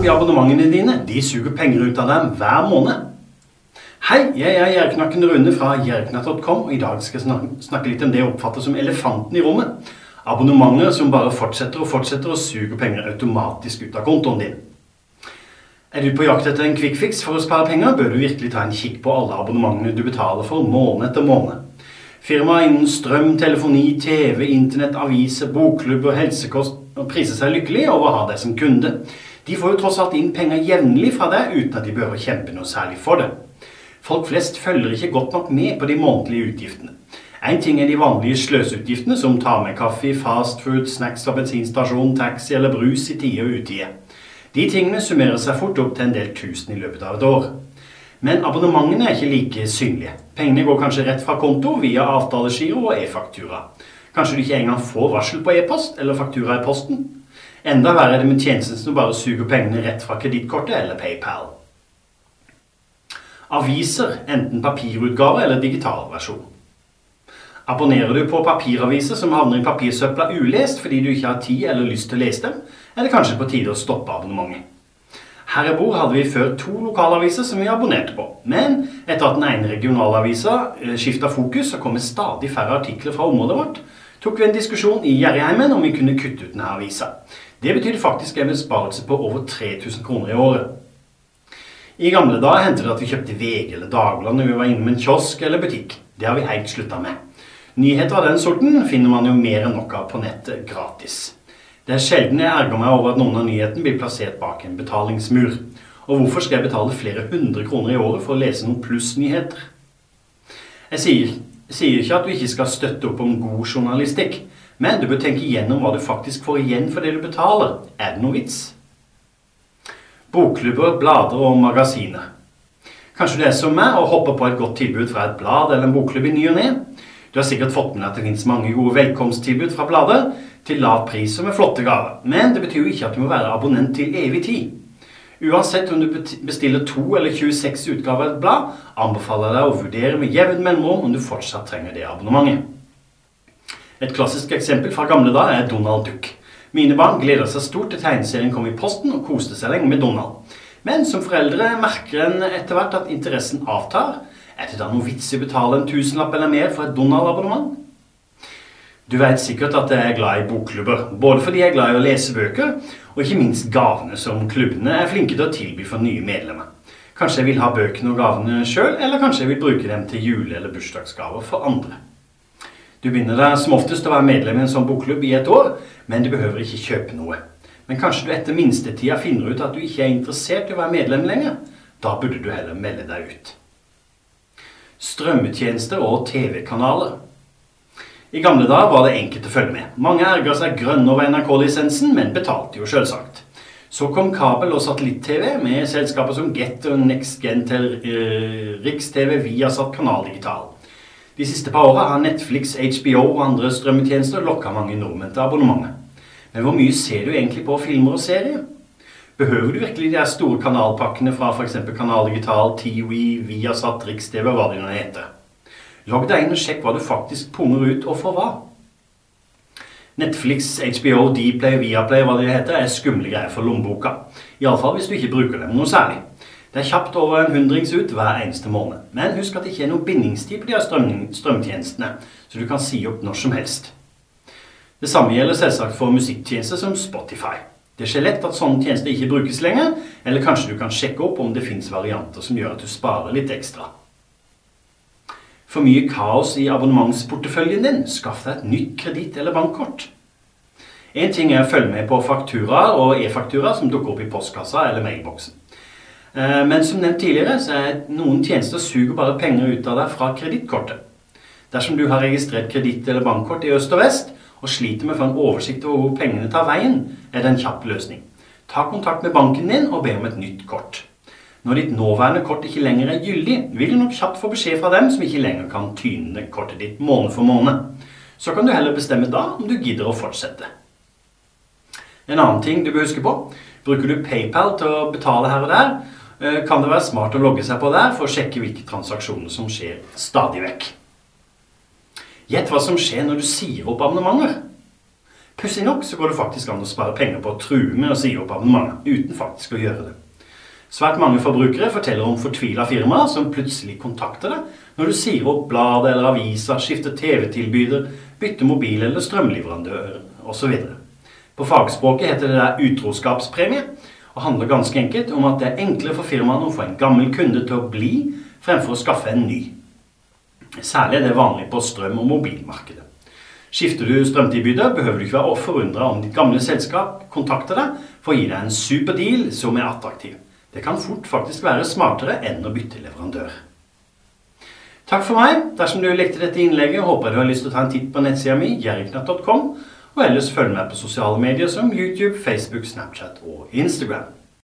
opp i abonnementene dine. De suger penger ut av dem hver måned. Hei, jeg er Gjerknakken Rune fra gjerknatt.com, og i dag skal jeg snakke litt om det jeg oppfatter som elefanten i rommet. Abonnementer som bare fortsetter og fortsetter og suger penger automatisk ut av kontoen din. Er du på jakt etter en quick fix for å spare penger, bør du virkelig ta en kikk på alle abonnementene du betaler for måned etter måned. Firmaer innen strøm, telefoni, TV, internett, aviser, bokklubber, helsekost priser seg lykkelig over å ha deg som kunde. De får jo tross alt inn penger jevnlig fra deg uten at de behøver kjempe noe særlig for det. Folk flest følger ikke godt nok med på de månedlige utgiftene. Én ting er de vanlige sløseutgiftene, som tar med kaffe, fastfood, snacks fra bensinstasjon, taxi eller brus i tide og utide. De tingene summerer seg fort opp til en del tusen i løpet av et år. Men abonnementene er ikke like synlige. Pengene går kanskje rett fra konto via avtalegiro og e-faktura. Kanskje du ikke engang får varsel på e-post eller faktura i posten. Enda verre er det med tjenesten som bare suger pengene rett fra kredittkortet eller PayPal. Aviser, enten papirutgave eller digital versjon. Abonnerer du på papiraviser som havner i papirsøpla ulest fordi du ikke har tid eller lyst til å lese dem, er det kanskje på tide å stoppe abonnementet. Her jeg bor hadde vi før to lokalaviser som vi abonnerte på, men etter at den ene regionalavisa eh, skifta fokus så kommer stadig færre artikler fra området vårt, tok vi en diskusjon i Gjerriheimen om vi kunne kutte ut denne avisa. Det betydde faktisk en besparelse på over 3000 kroner i året. I gamle dager hendte det at vi kjøpte VG eller Dagbladet når vi var innom en kiosk eller butikk. Det har vi helt slutta med. Nyheter av den sorten finner man jo mer enn nok av på nettet gratis. Det er sjelden jeg erger meg over at noen av nyhetene blir plassert bak en betalingsmur. Og hvorfor skal jeg betale flere hundre kroner i året for å lese noen plussnyheter? Jeg sier, sier ikke at du ikke skal støtte opp om god journalistikk, men du bør tenke igjennom hva du faktisk får igjen for det du betaler. Er det noe vits? Bokklubber, blader og magasiner. Kanskje du er som meg og hopper på et godt tilbud fra et blad eller en bokklubb i ny og ne. Du har sikkert fått med deg at det finnes mange gode velkomsttilbud fra blader, til lav pris og med flotte gaver. Men det betyr jo ikke at du må være abonnent til evig tid. Uansett om du bestiller to eller 26 utgaver av et blad, anbefaler jeg deg å vurdere med jevn mellomrom om du fortsatt trenger det abonnementet. Et klassisk eksempel fra gamle dager er Donald Duck. Mine barn gleder seg stort til tegneserien kom i posten og koste seg lenge med Donald. Men som foreldre merker en etter hvert at interessen avtar, er det da noe vits i å betale en tusenlapp eller mer for et Donald-abonnement? Du vet sikkert at jeg er glad i bokklubber, både fordi jeg er glad i å lese bøker, og ikke minst gavene som klubbene er flinke til å tilby for nye medlemmer. Kanskje jeg vil ha bøkene og gavene sjøl, eller kanskje jeg vil bruke dem til jule- eller bursdagsgaver for andre. Du begynner deg som oftest å være medlem i en sånn bokklubb i et år, men du behøver ikke kjøpe noe. Men kanskje du etter minstetida finner ut at du ikke er interessert i å være medlem lenger. Da burde du heller melde deg ut strømmetjenester og TV-kanaler. I gamle dager var det enkelt å følge med. Mange erga seg grønne over NRK-lisensen, men betalte jo selvsagt. Så kom kabel- og satellitt-TV med selskaper som Get og NextGen til uh, Riks-TV Viasat Kanal Digital. De siste par åra har Netflix, HBO og andre strømmetjenester lokka mange nordmenn til abonnementet. Men hvor mye ser du egentlig på filmer og serier? Behøver du virkelig de store kanalpakkene fra f.eks. Kanal Digital, Tiwi, Viasat, Riks-TV, hva det nå heter? Logg deg inn og sjekk hva du faktisk punger ut, og for hva. Netflix, HBO, Dplay, Viaplay, hva det heter, er skumle greier for lommeboka. Iallfall hvis du ikke bruker dem noe særlig. Det er kjapt over en hundrings ut hver eneste måned. Men husk at det ikke er noen bindingstid på de strøm strømtjenestene, så du kan si opp når som helst. Det samme gjelder selvsagt for musikktjenester som Spotify. Det skjer lett at sånne tjenester ikke brukes lenger, eller kanskje du kan sjekke opp om det finnes varianter som gjør at du sparer litt ekstra. For mye kaos i abonnementsporteføljen din, skaff deg et nytt kreditt- eller bankkort. En ting er å følge med på faktura og e-faktura som dukker opp i postkassa eller mailboksen. Eh, men som nevnt tidligere, så er noen tjenester suger bare penger ut av deg fra kredittkortet. Dersom du har registrert kreditt- eller bankkort i øst og vest, og sliter med å få en oversikt over hvor pengene tar veien, er det en kjapp løsning. Ta kontakt med banken din og be om et nytt kort. Når ditt nåværende kort ikke lenger er gyldig, vil du nok kjapt få beskjed fra dem som ikke lenger kan tyne kortet ditt måned for måned. Så kan du heller bestemme da om du gidder å fortsette. En annen ting du bør huske på. Bruker du PayPal til å betale her og der, eh, kan det være smart å logge seg på der for å sjekke hvilke transaksjoner som skjer stadig vekk. Gjett hva som skjer når du sier opp abonnementer. Pussig nok så går det faktisk an å spare penger på å true med å si opp abonnementer uten faktisk å gjøre det. Svært mange forbrukere forteller om fortvila firmaer som plutselig kontakter deg når du sier opp bladet eller avisa, skifter TV-tilbyder, bytter mobil eller strømleverandør osv. På fagspråket heter det der utroskapspremie, og handler ganske enkelt om at det er enklere for firmaene å få en gammel kunde til å bli, fremfor å skaffe en ny. Særlig er det vanlig på strøm- og mobilmarkedet. Skifter du strømtilbyder, behøver du ikke være forundra om ditt gamle selskap kontakter deg for å gi deg en super deal som er attraktiv. Det kan fort faktisk være smartere enn å bytte leverandør. Takk for meg. Dersom du likte dette innlegget, håper jeg du har lyst til å ta en titt på nettsida mi, jerriknatt.com, og ellers følg meg på sosiale medier som YouTube, Facebook, Snapchat og Instagram.